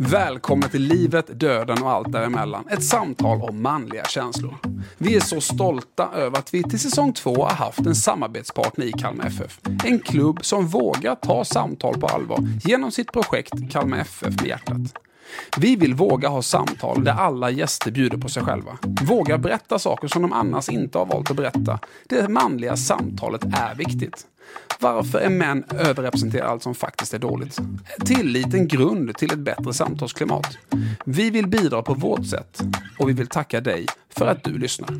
Välkomna till livet, döden och allt däremellan. Ett samtal om manliga känslor. Vi är så stolta över att vi till säsong två har haft en samarbetspartner i Kalmar FF. En klubb som vågar ta samtal på allvar genom sitt projekt Kalmar FF med hjärtat. Vi vill våga ha samtal där alla gäster bjuder på sig själva. Våga berätta saker som de annars inte har valt att berätta. Det manliga samtalet är viktigt. Varför är män överrepresenterade allt som faktiskt är dåligt? Tillit en grund till ett bättre samtalsklimat. Vi vill bidra på vårt sätt och vi vill tacka dig för att du lyssnar.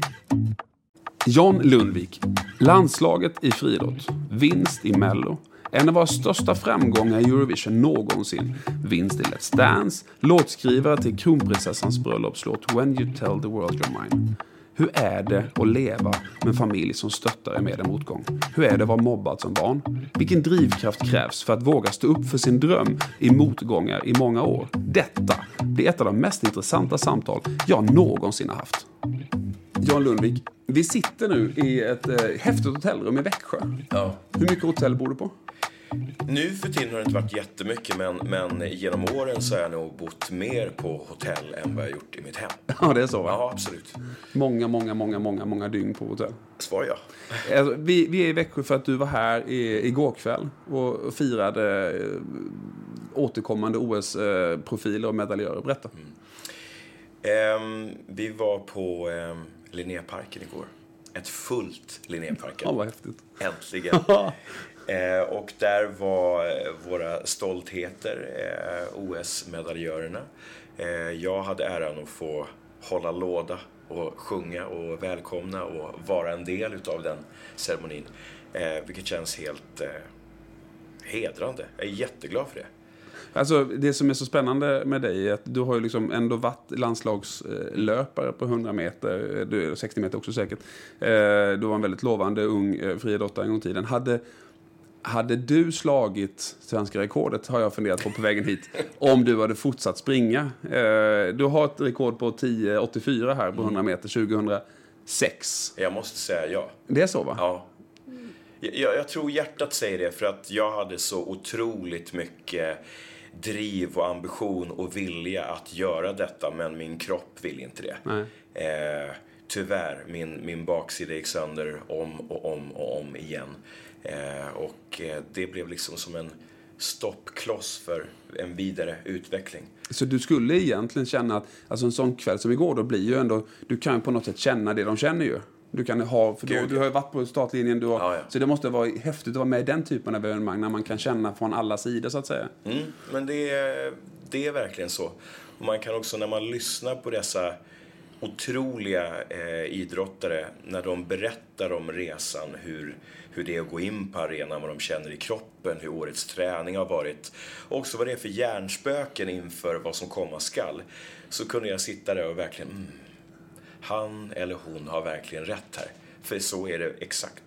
John Lundvik, landslaget i friidrott, vinst i Mello, en av våra största framgångar i Eurovision någonsin, vinst i Let's Dance, låtskrivare till kronprinsessans bröllopslåt When You Tell The World You're Mine. Hur är det att leva med en familj som stöttar dig med en motgång? Hur är det att vara mobbad som barn? Vilken drivkraft krävs för att våga stå upp för sin dröm i motgångar i många år? Detta blir ett av de mest intressanta samtal jag någonsin har haft. Jan Lundvik, vi sitter nu i ett eh, häftigt hotellrum i Växjö. Ja. Hur mycket hotell bor du på? Nu för tiden har det inte varit jättemycket men, men genom åren så har jag nog bott mer på hotell än vad jag gjort i mitt hem. Ja, det är så va? Ja, absolut. Många, många, många, många, många dygn på hotell. Svar ja. Alltså, vi, vi är i Växjö för att du var här i, igår kväll och firade eh, återkommande OS-profiler och medaljörer. Berätta. Ehm, vi var på ehm, Linnéparken igår. Ett fullt Linnéparken. Ja, vad häftigt. Äntligen. Eh, och där var eh, våra stoltheter, eh, OS-medaljörerna. Eh, jag hade äran att få hålla låda och sjunga och välkomna och vara en del utav den ceremonin. Eh, vilket känns helt eh, hedrande. Jag är jätteglad för det. Alltså, det som är så spännande med dig är att du har ju liksom ändå varit landslagslöpare på 100 meter, 60 meter också säkert. Du var en väldigt lovande ung friidrottare en gång i tiden. Hade, hade du slagit svenska rekordet, har jag funderat på på vägen hit, om du hade fortsatt springa? Eh, Du har ett rekord på 10,84 här på 100 meter 2006. Jag måste säga ja. Det är så va? Ja. Jag, jag tror hjärtat säger det för att jag hade så otroligt mycket driv och ambition och vilja att göra detta men min kropp vill inte det. Eh, tyvärr, min, min baksida gick sönder om och om och om igen. Eh, och eh, det blev liksom som en stoppkloss för en vidare utveckling. Så du skulle egentligen känna att, alltså en sån kväll som igår, då blir ju ändå, du kan på något sätt känna det de känner ju. Du kan ha, för Gud, du har ju varit på startlinjen, du har, Ja, ja. så det måste vara häftigt att vara med i den typen av evenemang när man kan känna från alla sidor så att säga. Mm, men det är, det är verkligen så. Och man kan också när man lyssnar på dessa otroliga eh, idrottare när de berättar om resan, hur, hur det är att gå in på arenan, vad de känner i kroppen, hur årets träning har varit och också vad det är för hjärnspöken inför vad som komma skall. Så kunde jag sitta där och verkligen, mm, han eller hon har verkligen rätt här. För så är det exakt.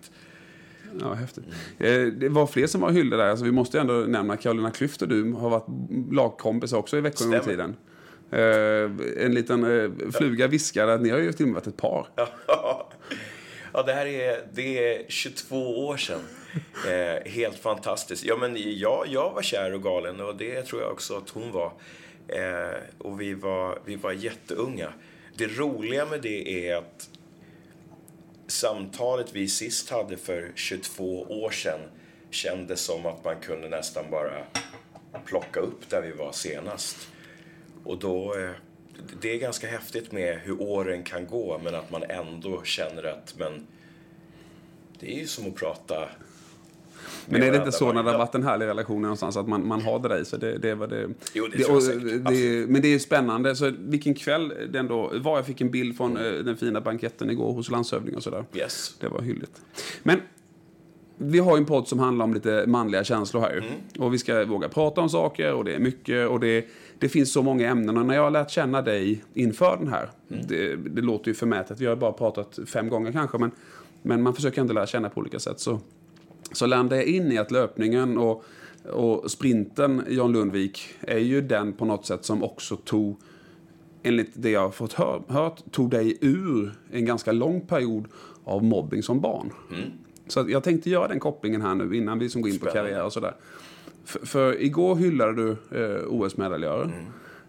Ja, häftigt. Eh, Det var fler som var hyllade där, alltså vi måste ändå nämna Carolina Klüft och du har varit lagkompisar också i Växjö i Stämmer. tiden. Eh, En liten eh, fluga viskade att ni har ju till och med varit ett par. Ja, det här är, det är 22 år sedan. Eh, helt fantastiskt. Ja, men jag, jag var kär och galen och det tror jag också att hon var. Eh, och vi var, vi var jätteunga. Det roliga med det är att samtalet vi sist hade för 22 år sedan kändes som att man kunde nästan bara plocka upp där vi var senast. Och då, eh, det är ganska häftigt med hur åren kan gå men att man ändå känner att men det är ju som att prata Men är det inte så när det har varit en härlig relation någonstans att man, man har det där i sig? Det, det var det. Jo, det tror jag säkert. det. Men det är spännande. Så vilken kväll det ändå var. Jag fick en bild från eh, den fina banketten igår hos landshövding och sådär. Yes. Det var hylligt. Men vi har ju en podd som handlar om lite manliga känslor här. Mm. Och vi ska våga prata om saker och det är mycket och det, det finns så många ämnen. Och när jag har lärt känna dig inför den här, Mm. det, det låter ju förmätet, vi har bara pratat fem gånger kanske, men, men man försöker ändå lära känna på olika sätt. Så, så landade jag in i att löpningen och, och sprinten, Jan Lundvik, är ju den på något sätt som också tog enligt det jag har fått hör, hört, tog dig ur en ganska lång period av mobbing som barn. Så att jag tänkte göra den kopplingen här nu innan vi som går in på Spännande. karriär och sådär. För, för igår hyllade du eh, OS-medaljörer.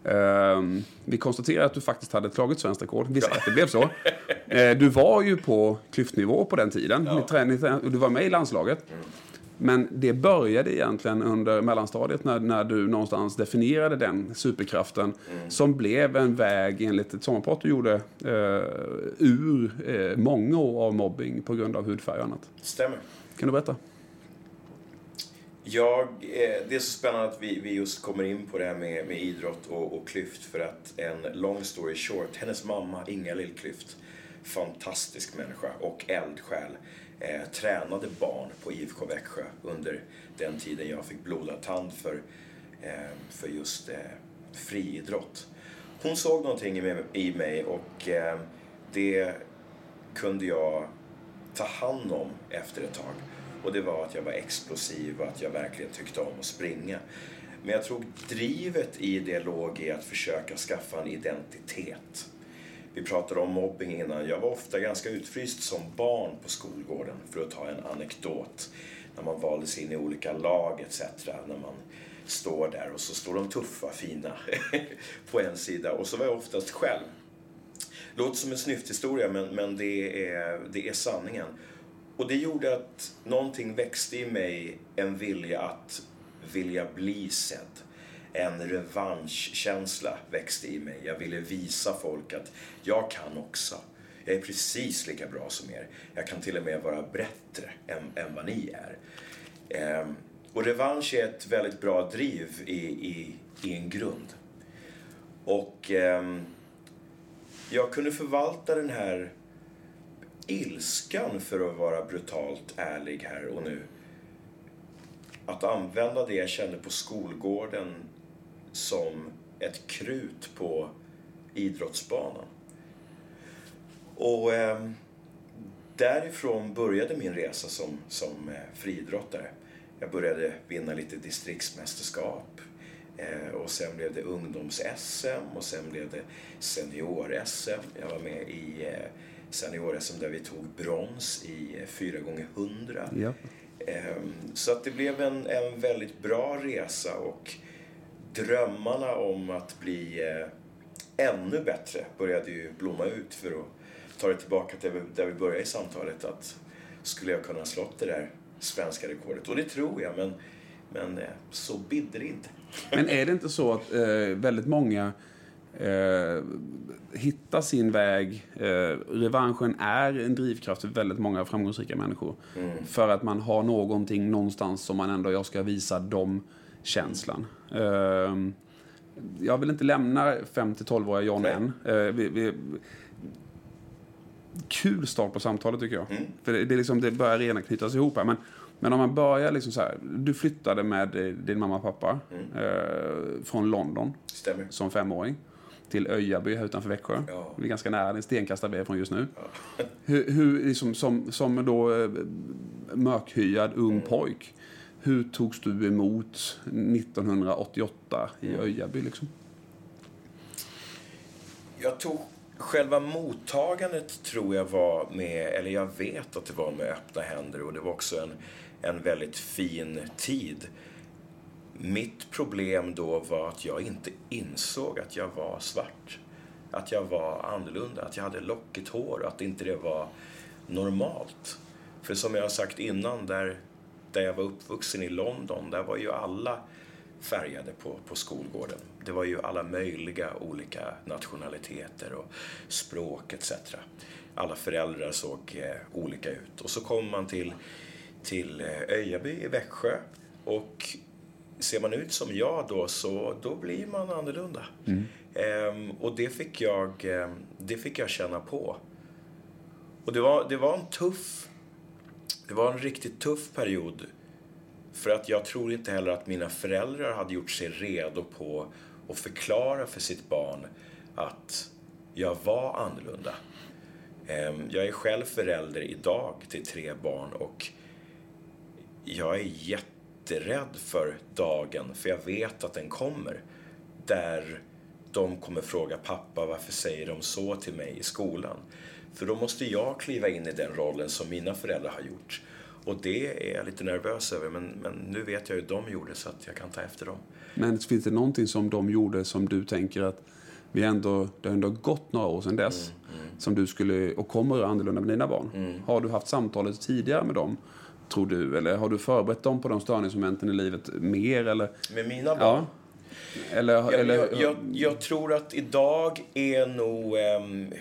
Ehm, vi konstaterar att du faktiskt hade slagit svenskt rekord. Vi säger att det blev så. Eh, du var ju på klyftnivå på den tiden. Ja. Ni trä- ni- Du var med i landslaget. Mm. Men det började egentligen under mellanstadiet när, när du någonstans definierade den superkraften Mm. som blev en väg enligt ett sommarprat du gjorde eh, ur eh, många år av mobbing på grund av hudfärg och annat. Stämmer. Kan du berätta? Jag, eh, det är så spännande att vi, vi just kommer in på det här med, med idrott och, och Klyft för att en long story short, hennes mamma Inga-Lill Klyft, fantastisk människa och eldsjäl, eh, tränade barn på IFK Växjö under den tiden jag fick blodad tand för, eh, för just eh, friidrott. Hon såg någonting i mig, i mig och eh, det kunde jag ta hand om efter ett tag. Och det var att jag var explosiv och att jag verkligen tyckte om att springa. Men jag tror drivet i det låg i att försöka skaffa en identitet. Vi pratade om mobbing innan. Jag var ofta ganska utfryst som barn på skolgården, för att ta en anekdot. När man valdes in i olika lag etc. När man står där och så står de tuffa, fina på en sida och så var jag oftast själv. Låter som en snyfthistoria men, men det, är, det är sanningen. Och det gjorde att någonting växte i mig, en vilja att vilja bli sedd. En revanschkänsla växte i mig. Jag ville visa folk att jag kan också. Jag är precis lika bra som er. Jag kan till och med vara bättre än, än vad ni är. Ehm, och revansch är ett väldigt bra driv i, i, i en grund. Och ehm, jag kunde förvalta den här ilskan, för att vara brutalt ärlig här och nu. Att använda det jag kände på skolgården som ett krut på idrottsbanan. Och eh, därifrån började min resa som, som eh, friidrottare. Jag började vinna lite distriktsmästerskap. Eh, och sen blev det ungdoms-SM och sen blev det senior-SM. Jag var med i eh, senior-SM där vi tog brons i eh, 4 gånger 100 Ja. Ehm, Så att det blev en, en väldigt bra resa och drömmarna om att bli eh, ännu bättre började ju blomma ut för att ta det tillbaka till där vi började i samtalet. Att skulle jag kunna slått det där svenska rekordet? Och det tror jag, men, men eh, så bidde det inte. Men är det inte så att eh, väldigt många eh, hittar sin väg. Eh, revanschen är en drivkraft för väldigt många framgångsrika människor. För att man har någonting någonstans som man ändå, jag ska visa dem känslan. Eh, jag vill inte lämna 5-12-åriga John Nej. än. Eh, vi, vi, kul start på samtalet tycker jag. Mm. För det, det, är liksom, det börjar redan knytas ihop här. Men, men om man börjar liksom så här. Du flyttade med eh, din mamma och pappa Mm. eh, från London Stämmer. som femåring till Öjaby här utanför Växjö. Ja. Det är ganska nära, det är från just nu. Hur, hur, liksom, som, som då eh, mörkhyad ung Mm. pojk, hur togs du emot 1988 i Mm. Öjaby? Liksom? Jag tog själva mottagandet tror jag var med, eller jag vet att det var med öppna händer och det var också en, en väldigt fin tid. Mitt problem då var att jag inte insåg att jag var svart. Att jag var annorlunda, att jag hade lockigt hår, att inte det var normalt. För som jag har sagt innan, där, där jag var uppvuxen i London, där var ju alla färgade på, på skolgården. Det var ju alla möjliga olika nationaliteter och språk etc. Alla föräldrar såg eh, olika ut. Och så kommer man till, till eh, Öjaby i Växjö och ser man ut som jag då så då blir man annorlunda. Ehm, och det fick, jag, eh, det fick jag känna på. Och det var, det var en tuff, det var en riktigt tuff period. För att jag tror inte heller att mina föräldrar hade gjort sig redo på att förklara för sitt barn att jag var annorlunda. Ehm, Jag är själv förälder idag till tre barn och jag är jätterädd för dagen, för jag vet att den kommer. Där de kommer fråga pappa varför säger de så till mig i skolan. För då måste jag kliva in i den rollen som mina föräldrar har gjort. Och det är jag lite nervös över, men, men nu vet jag hur de gjorde så att jag kan ta efter dem. Men finns det någonting som de gjorde som du tänker att vi ändå, det har ändå gått några år sedan dess som du skulle, och kommer göra annorlunda med dina barn? Har du haft samtalet tidigare med dem, tror du? Eller har du förberett dem på de störningsmomenten i livet mer? Eller, Med mina barn? ja. Eller, Jag, eller, jag, jag, jag tror att idag är nog... ehm,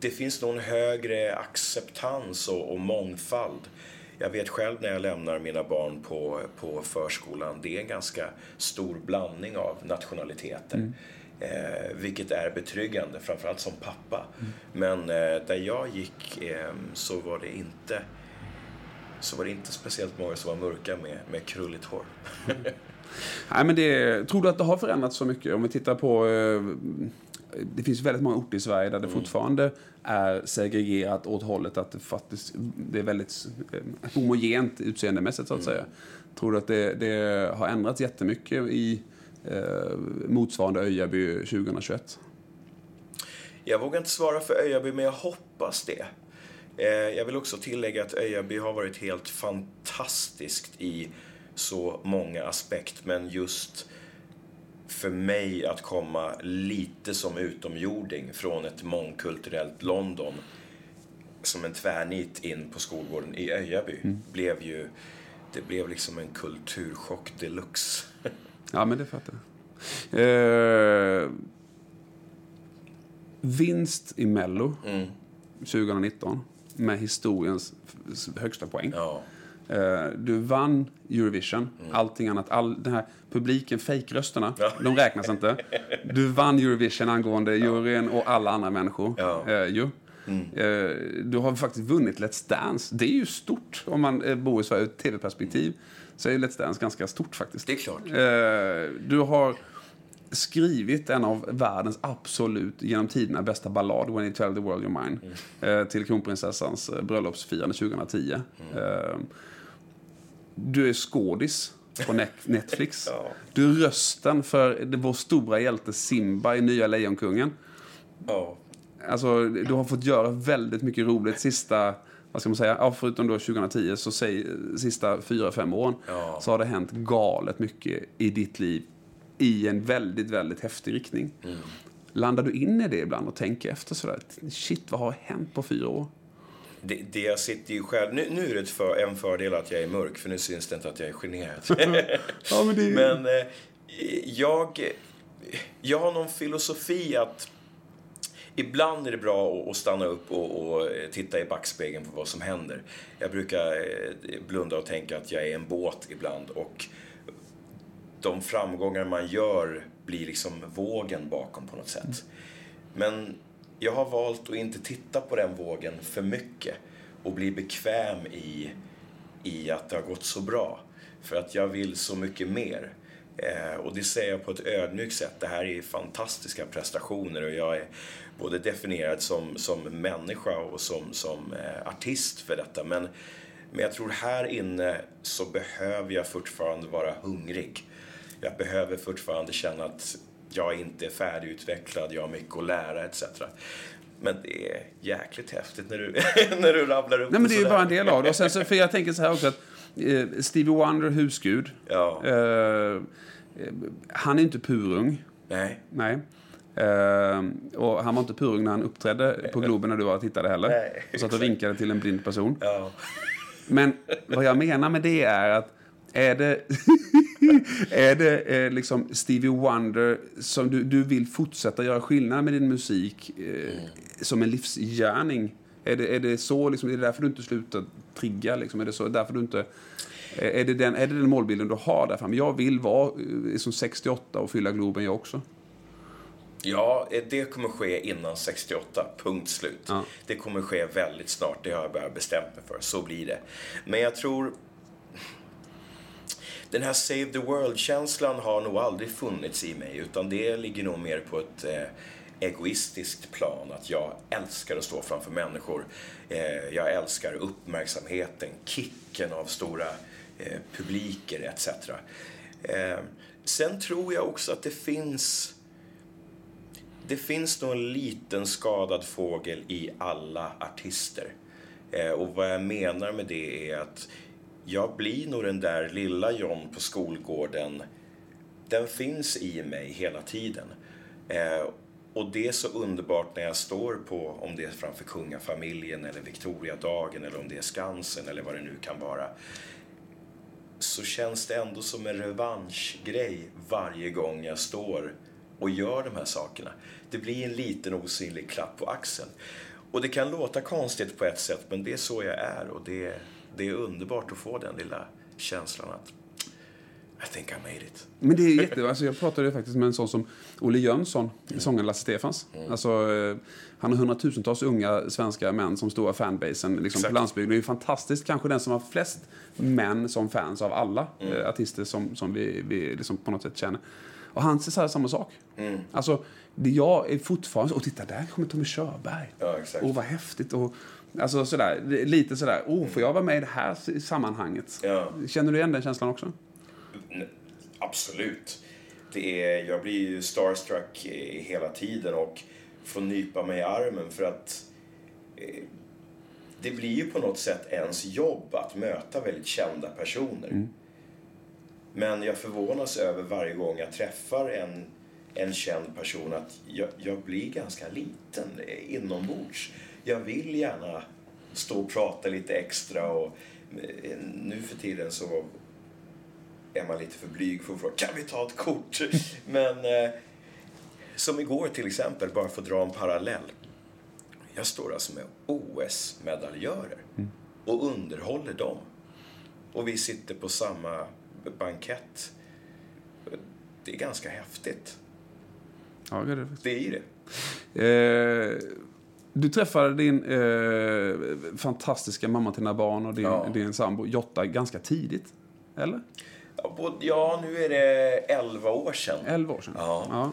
det finns nog en högre acceptans och, och mångfald. Jag vet själv när jag lämnar mina barn på, på förskolan, det är en ganska stor blandning av nationaliteter. Eh, vilket är betryggande, framförallt som pappa. Men eh, där jag gick eh, så var det inte så var det inte speciellt många som var mörka med, med krulligt hår. Nej, men det, tror du att det har förändrats så mycket? Om vi tittar på... eh, Det finns väldigt många orter i Sverige där det fortfarande är segregerat åt hållet att det faktiskt det är väldigt eh, homogent utseendemässigt, så att säga. Tror du att det, det har ändrats jättemycket i eh, motsvarande Öjaby 2021? Jag vågar inte svara för Öjaby, men jag hoppas det. Eh, jag vill också tillägga att Öjaby har varit helt fantastiskt i så många aspekt, men just för mig att komma lite som utomjording från ett mångkulturellt London som en tvärnit in på skolgården i Öjaby blev ju det blev liksom en kulturchock deluxe. Ja, men det fattar jag. Eh, vinst i Mello 2019 med historiens högsta poäng. Ja. Eh, Du vann Eurovision. Allting annat, all den här publiken, fejkrösterna, Ja. de räknas inte. Du vann Eurovision angående juryn och alla andra människor. Ja. Eh, ju. Eh, du har faktiskt vunnit Let's Dance. Det är ju stort om man bor i Sverige ur ett tv-perspektiv. Så är Let's Dance ganska stort faktiskt. Det är klart. Du har skrivit en av världens absolut genom tiderna bästa ballad, When you tell the world you're mine, eh, till kronprinsessans eh, bröllopsfirande 2010. Eh, du är skådis på Net- Netflix. Ja. Du är rösten för vår stora hjälte Simba i Nya Lejonkungen. Ja. Alltså, du har fått göra väldigt mycket roligt sista, vad ska man säga, ja, förutom då 2010, så säg sista fyra, fem åren, Ja. så har det hänt galet mycket i ditt liv i en väldigt, väldigt häftig riktning. Landar du in i det ibland och tänker efter sådär, shit, vad har hänt på fyra år? Det, det jag sitter ju själv... Nu, nu är det för, en fördel att jag är mörk, för nu syns det inte att jag är generad. Ja, men det Men eh, jag, jag har någon filosofi att ibland är det bra att, stanna upp och, och titta i backspegeln på vad som händer. Jag brukar eh, blunda och tänka att jag är en båt ibland och de framgångar man gör blir liksom vågen bakom på något sätt. Men jag har valt att inte titta på den vågen för mycket och bli bekväm i, i att det har gått så bra. För att jag vill så mycket mer. Eh, och det säger jag på ett ödmjukt sätt. Det här är fantastiska prestationer och jag är både definierad som, som människa och som, som eh, artist för detta. Men, men jag tror här inne så behöver jag fortfarande vara hungrig. Jag behöver fortfarande känna att jag inte är färdigutvecklad, jag har mycket att lära etc. Men det är jäkligt häftigt när du, när du rabblar upp Nej, men det är ju bara en del av det. Och sen, så, för jag tänker så här också att eh, Stevie Wonder, husgud, Ja. eh, han är inte purung. Nej. Nej. Eh, och han var inte purung när han uppträdde på Globen när du var och tittade heller. Nej, och satt och vinkade till en blind person. Ja. Men vad jag menar med det är att är det, är det eh, liksom Stevie Wonder som du, du vill fortsätta göra skillnad med din musik eh, som en livsgärning? Är det, är det så, liksom, är det därför du inte slutar trigga? Liksom? Är det så, därför du inte... eh, Är det, den, är det den målbilden du har där framme? Jag vill vara eh, som 68 och fylla Globen jag också. Ja, eh, det kommer ske innan 68, punkt slut. Ja. Det kommer ske väldigt snart, det har jag bara bestämt mig för. Så blir det. Men jag tror... Den här Save the World-känslan har nog aldrig funnits i mig, utan det ligger nog mer på ett eh, egoistiskt plan. Att jag älskar att stå framför människor. Eh, jag älskar uppmärksamheten, kicken av stora eh, publiker etc. Eh, sen tror jag också att det finns det finns nog en liten skadad fågel i alla artister. Eh, och vad jag menar med det är att jag blir nog den där lilla John på skolgården. Den finns i mig hela tiden. Eh, och det är så underbart när jag står på, om det är framför kungafamiljen eller Victoriadagen eller om det är Skansen eller vad det nu kan vara. Så känns det ändå som en revanschgrej varje gång jag står och gör de här sakerna. Det blir en liten osynlig klapp på axeln. Och det kan låta konstigt på ett sätt, men det är så jag är och det, det är underbart att få den lilla känslan att i think I made it. Men det är jätte... Alltså jag pratade faktiskt med en sån som Olle Jönsson, mm. sångaren Lasse Stefans. Mm. Alltså, eh, han har hundratusentals unga svenska män som stora fanbasen liksom, på landsbygden. Det är fantastiskt. Kanske den som har flest män som fans av alla mm. eh, artister som, som vi, vi liksom på något sätt känner. Och han säger samma sak. Mm. Alltså, jag är fortfarande... Och titta, där kommer Tommy Körberg. Ja, exakt. Och vad häftigt. Och, alltså sådär, lite sådär, oh, får jag vara med i det här sammanhanget? Ja. Känner du igen den känslan också? Absolut. Det är, jag blir ju starstruck hela tiden och får nypa mig i armen för att eh, det blir ju på något sätt ens jobb att möta väldigt kända personer. Mm. Men jag förvånas över varje gång jag träffar en, en känd person att jag, jag blir ganska liten inombords. Jag vill gärna stå och prata lite extra och eh, nu för tiden så är man lite för blyg för att fråga kan vi ta ett kort? Men eh, som igår till exempel, bara för att dra en parallell. Jag står alltså med OS-medaljörer mm. och underhåller dem. Och vi sitter på samma bankett. Det är ganska häftigt. Ja, det är det. Det är det. Eh, du träffade din eh, fantastiska mamma till dina barn och din, ja. din sambo Jotta ganska tidigt, eller? Ja, nu är det 11 år sedan. 11 år sedan? Ja. ja.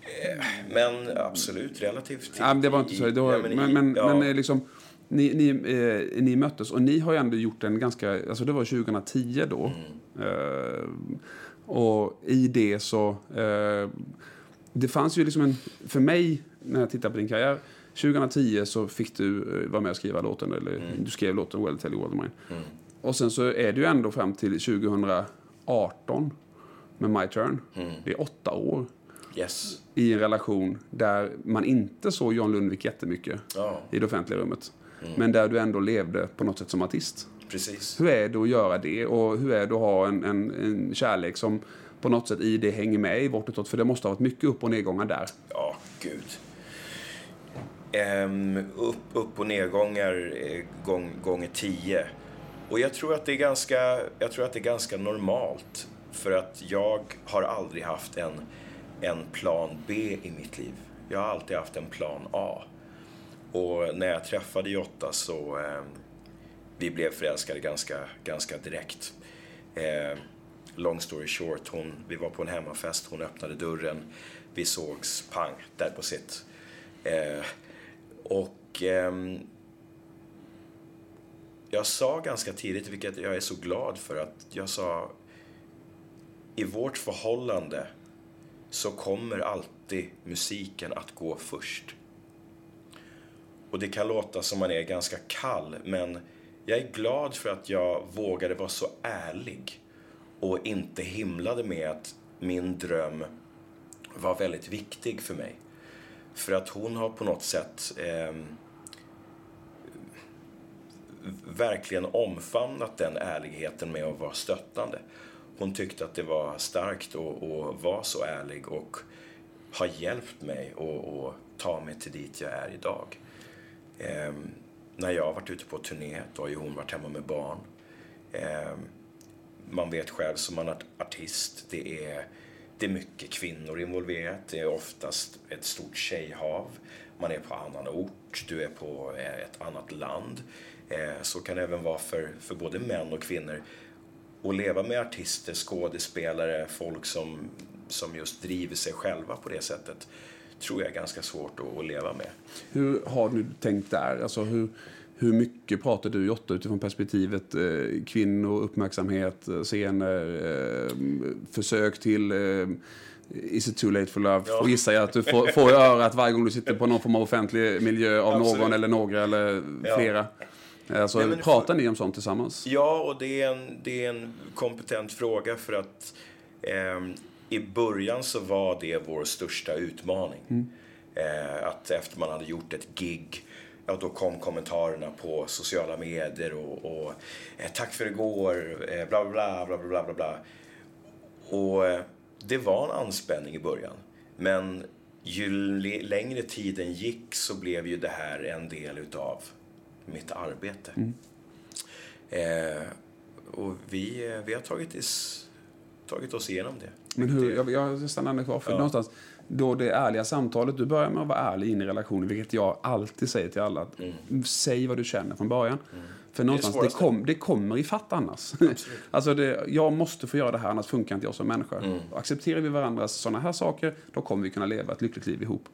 Eh, men absolut, relativt Ja, det var inte så. Var, ja, men, men, ja. men eh, liksom, ni, ni, eh, ni möttes och ni har ju ändå gjort en ganska, alltså det var 2010 då. Mm. Eh, och i det så, eh, det fanns ju liksom en, för mig när jag tittar på din karriär, 2010 så fick du eh, vara med och skriva låten, eller mm. du skrev låten Well Tell You All Mine. Mm. Och sen så är det ju ändå fram till 2018 med My Turn. Mm. Det är åtta år. Yes. I en relation där man inte såg John Lundvik jättemycket oh. i det offentliga rummet. Mm. Men där du ändå levde på något sätt som artist. Precis. Hur är det att göra det? Och hur är det att ha en, en, en kärlek som på något sätt i det hänger med i vårt utåt? För det måste ha varit mycket upp och nedgångar där. Ja, gud. Um, upp, upp och nedgångar eh, gång, gånger tio. Och jag tror, att det är ganska, jag tror att det är ganska normalt. För att jag har aldrig haft en, en plan B i mitt liv. Jag har alltid haft en plan A. Och när jag träffade Jotta så eh, vi blev förälskade ganska, ganska direkt. Eh, long story short, hon, vi var på en hemmafest, hon öppnade dörren, vi sågs, pang, där på sitt. Eh, och eh, jag sa ganska tidigt, vilket jag är så glad för, att jag sa i vårt förhållande så kommer alltid musiken att gå först. Och det kan låta som man är ganska kall, men jag är glad för att jag vågade vara så ärlig och inte himlade med att min dröm var väldigt viktig för mig. För att hon har på något sätt eh, verkligen omfamnat den ärligheten med att vara stöttande. Hon tyckte att det var starkt att, vara så ärlig och har hjälpt mig att ta mig till dit jag är idag. Eh, när jag har varit ute på turné, då har ju hon varit hemma med barn. Eh, man vet själv som man artist, det är, det är mycket kvinnor involverat. Det är oftast ett stort tjejhav. Man är på annan ort, du är på eh, ett annat land. Eh, så kan det även vara för, för både män och kvinnor. Att leva med artister, skådespelare, folk som, som just driver sig själva på det sättet tror jag är ganska svårt att, att leva med. Hur har du tänkt där? Alltså hur, hur mycket pratar du Jotta utifrån perspektivet eh, kvinnor, uppmärksamhet, eh, scener, eh, försök till eh, Is it too late for love? Ja. Och gissar jag att du får, får örat varje gång du sitter på någon form av offentlig miljö av Absolut. någon eller några eller flera. Alltså, Nej, pratar ni om sånt tillsammans? Ja, och det är en, det är en kompetent fråga för att ehm, i början så var det vår största utmaning. Eh, att efter man hade gjort ett gig, ja då kom kommentarerna på sociala medier och, och eh, tack för igår, eh, bla bla bla bla bla bla bla. Och eh, det var en anspänning i början. Men ju längre tiden gick så blev ju det här en del utav mitt arbete. Eh, och vi, vi har tagit, is, tagit oss igenom det. Men hur, jag, jag stannar kvar. För Ja. någonstans, då det ärliga samtalet, du börjar med att vara ärlig in i relationen, vilket jag alltid säger till alla. Att, Säg vad du känner från början. För någonstans, det, svåraste. kom, det kommer i fatt annars. alltså det, jag måste få göra det här, annars funkar inte jag som människa. Accepterar vi varandras sådana här saker, då kommer vi kunna leva ett lyckligt liv ihop.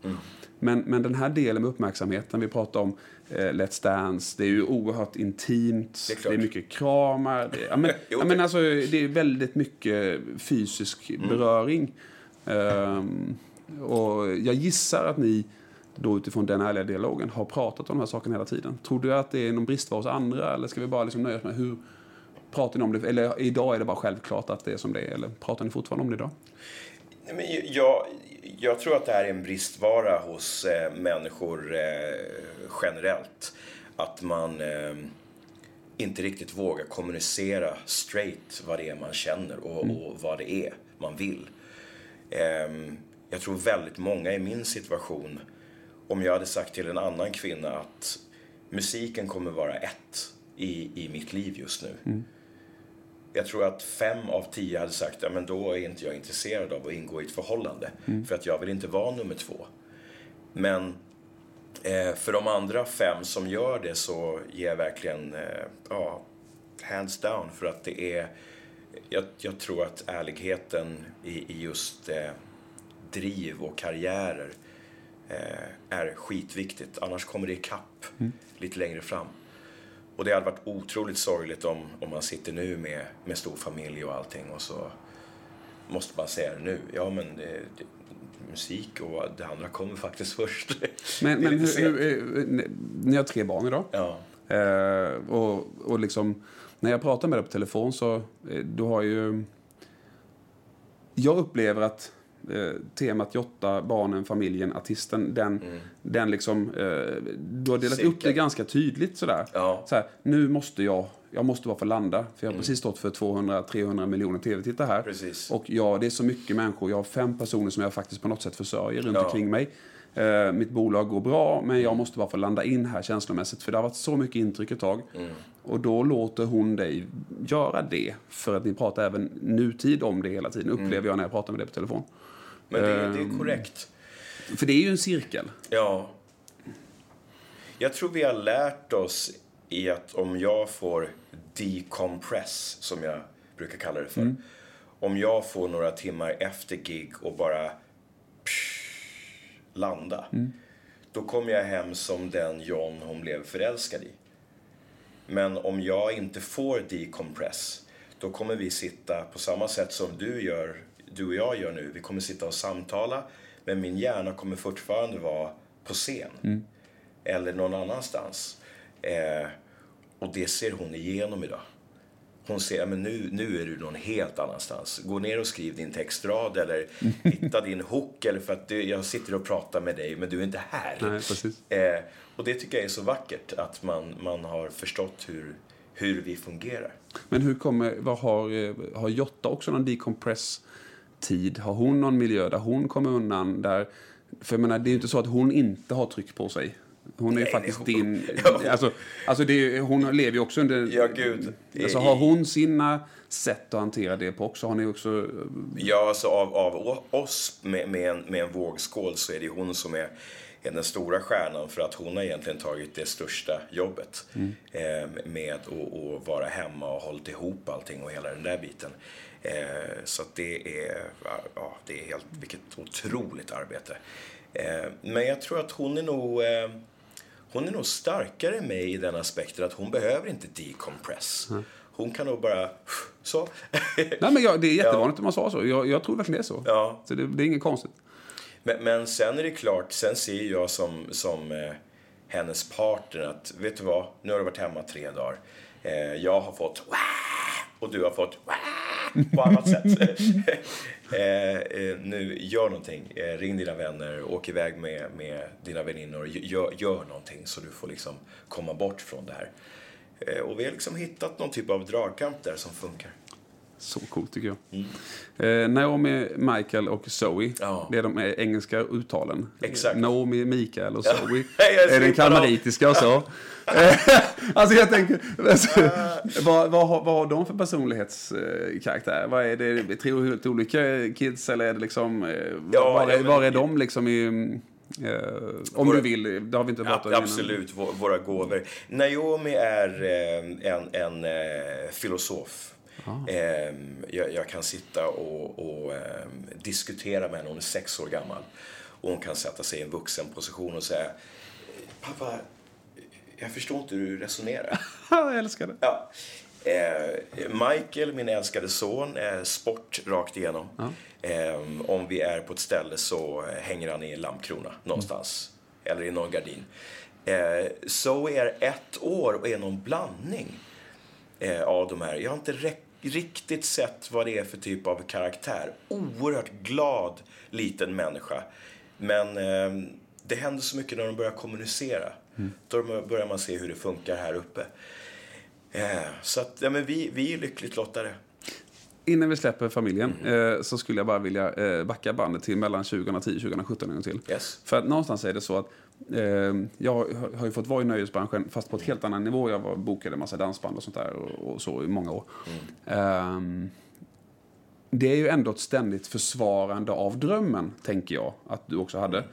Men, men den här delen med uppmärksamheten, vi pratar om eh, Let's Dance, det är ju oerhört intimt, Det är det är mycket kramar. Det, ja, men, Jo, ja, men det- alltså, det är väldigt mycket fysisk Mm. beröring. Ehm, och jag gissar att ni då utifrån den ärliga dialogen har pratat om de här sakerna hela tiden. Tror du att det är någon bristvara hos andra eller ska vi bara liksom nöja oss med hur pratar ni om det? Eller idag är det bara självklart att det är som det är eller pratar ni fortfarande om det idag? Nej, Men jag, jag tror att det här är en bristvara hos eh, människor eh, generellt. Att man eh, inte riktigt vågar kommunicera straight vad det är man känner och, och vad det är man vill. Ehm, jag tror väldigt många i min situation, om jag hade sagt till en annan kvinna att musiken kommer vara ett i, i mitt liv just nu. Jag tror att fem av tio hade sagt ja, men då är inte jag intresserad av att ingå i ett förhållande. För att jag vill inte vara nummer två. Men eh, för de andra fem som gör det så ger jag verkligen eh, ja, hands down. För att det är, jag, jag tror att ärligheten i, i just eh, driv och karriärer eh, är skitviktigt. Annars kommer det ikapp lite längre fram. Och det hade varit otroligt sorgligt om, om man sitter nu med, med stor familj och allting och så måste man säga det nu. Ja, men det, det, musik och det andra kommer faktiskt först. Men, men hur, hur, ni har tre barn idag. Ja. Eh, och, och liksom, när jag pratar med dig på telefon så, eh, du har ju... Jag upplever att eh, temat Jotta, barnen, familjen, artisten, den, den liksom, eh, du har delat upp Mm. Cirkel. det ganska tydligt sådär. Ja. Mm. Så här, nu måste jag, jag måste bara få landa, för jag har precis stått för 200-300 miljoner tv-tittare här. Precis. Och ja, det är så mycket människor, jag har fem personer som jag faktiskt på något sätt försörjer runt Ja. omkring mig. Eh, mitt bolag går bra, men jag måste bara få landa in här känslomässigt. För det har varit så mycket intryck ett tag. Mm. Och då låter hon dig göra det. För att ni pratar även nutid om det hela tiden, Mm. upplever jag när jag pratar med dig på telefon. Men det, det Ehm. är korrekt. För det är ju en cirkel. Ja. Jag tror vi har lärt oss i att om jag får decompress, som jag brukar kalla det för. Om jag får några timmar efter gig och bara psh, landa. Då kommer jag hem som den John hon blev förälskad i. Men om jag inte får decompress, då kommer vi sitta på samma sätt som du gör, du och jag gör nu. Vi kommer sitta och samtala, men min hjärna kommer fortfarande vara på scen. Eller någon annanstans. Eh, och det ser hon igenom idag. Hon säger, men nu, nu är du någon helt annanstans. Gå ner och skriv din textrad eller hitta din hook. Eller för att du, jag sitter och pratar med dig, men du är inte här. Nej, precis. Eh, och det tycker jag är så vackert, att man, man har förstått hur, hur vi fungerar. Men hur kommer, vad har, eh, har Jotta också någon decompress-tid? Har hon någon miljö där hon kommer undan? Där, för jag menar, det är ju inte så att hon inte har tryck på sig. Hon är ju faktiskt hon- din... Alltså, alltså är, hon lever ju också under... Ja, gud. Alltså, har hon sina sätt att hantera det på också? Har ni också... Ja, alltså av, av oss med, med, en, med en vågskål så är det hon som är, är den stora stjärnan för att hon har egentligen tagit det största jobbet eh, med att vara hemma och hållit ihop allting och hela den där biten. Eh, så det är, ja, det är helt, vilket otroligt arbete. Eh, men jag tror att hon är nog eh, hon är nog starkare än mig i den aspekten att hon behöver inte decompress. Hon kan nog bara så. Nej, men jag, det är jättevanligt om man sa så. Jag, jag tror verkligen det är så. Ja. Så det, det är inget konstigt. Men, men sen är det klart, sen ser jag som, som eh, hennes partner att, vet du vad, nu har du varit hemma tre dagar. Eh, jag har fått och du har fått! på annat sätt. Eh, eh, nu, gör någonting. Eh, ring dina vänner, åk iväg med, med dina väninnor. Gör, gör någonting så du får liksom komma bort från det här. Eh, och vi har liksom hittat någon typ av dragkamp där som funkar. Så coolt tycker jag. Mm. Eh, Naomi, Michael och Zoe. Ja. Det är de eh, engelska uttalen. Exakt. Naomi, Mikael och. Zoe. Är den kalmaritiska och så. Alltså jag tänker, alltså, vad, vad, har, vad har de för personlighetskaraktär? Vad är det, tre helt olika kids eller är det liksom, eh, Ja, var, är, var är de liksom i, eh, om Våra- du vill, det har vi inte pratat om innan. absolut, vå- våra gåvor. Naomi är eh, en, en eh, filosof. Eh, jag, jag kan sitta och, och eh, diskutera med henne, hon är sex år gammal. Och hon kan sätta sig i en vuxen position och säga Pappa, jag förstår inte hur du resonerar. jag älskar det. Ja. Eh, Michael, min älskade son, är sport rakt igenom. Eh, om vi är på ett ställe så hänger han i en lampkrona någonstans. Eller i någon gardin. Eh, Zoe är ett år och är någon blandning eh, av de här. Jag har inte riktigt sett vad det är för typ av karaktär. Oerhört glad liten människa. Men eh, det händer så mycket när de börjar kommunicera. Då börjar man se hur det funkar här uppe. Eh, så att, ja, men vi, vi är lyckligt lottade. Innan vi släpper familjen Mm. eh, så skulle jag bara vilja eh, backa bandet till mellan 2010 och 2017 en gång till. Yes. För att någonstans är det så att jag har- ju fått vara i nöjesbranschen fast på ett helt annan nivå. Jag var, bokade en massa dansband och sånt där och, och så i många år. Ehm, det är ju ändå ett ständigt försvarande av drömmen, tänker jag att du också hade.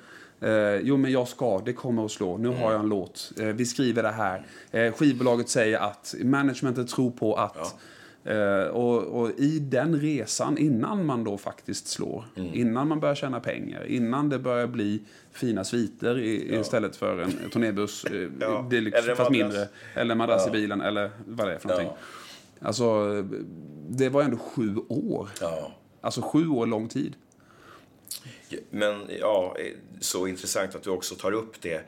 Eh, jo, men jag ska, det kommer att slå. Nu har jag en låt. Eh, vi skriver det här. Eh, skivbolaget säger att. Managementet tror på att. Eh, och, och i den resan, innan man då faktiskt slår, innan man börjar tjäna pengar, innan det börjar bli fina sviter i, istället för en turnébuss, eh, Ja, deluxe, eller en fast mindre, eller madrass i bilen, eller vad det är för någonting. Alltså, det var ändå sju år. Ja. Alltså sju år lång tid. Men ja, eh, så intressant att du också tar upp det.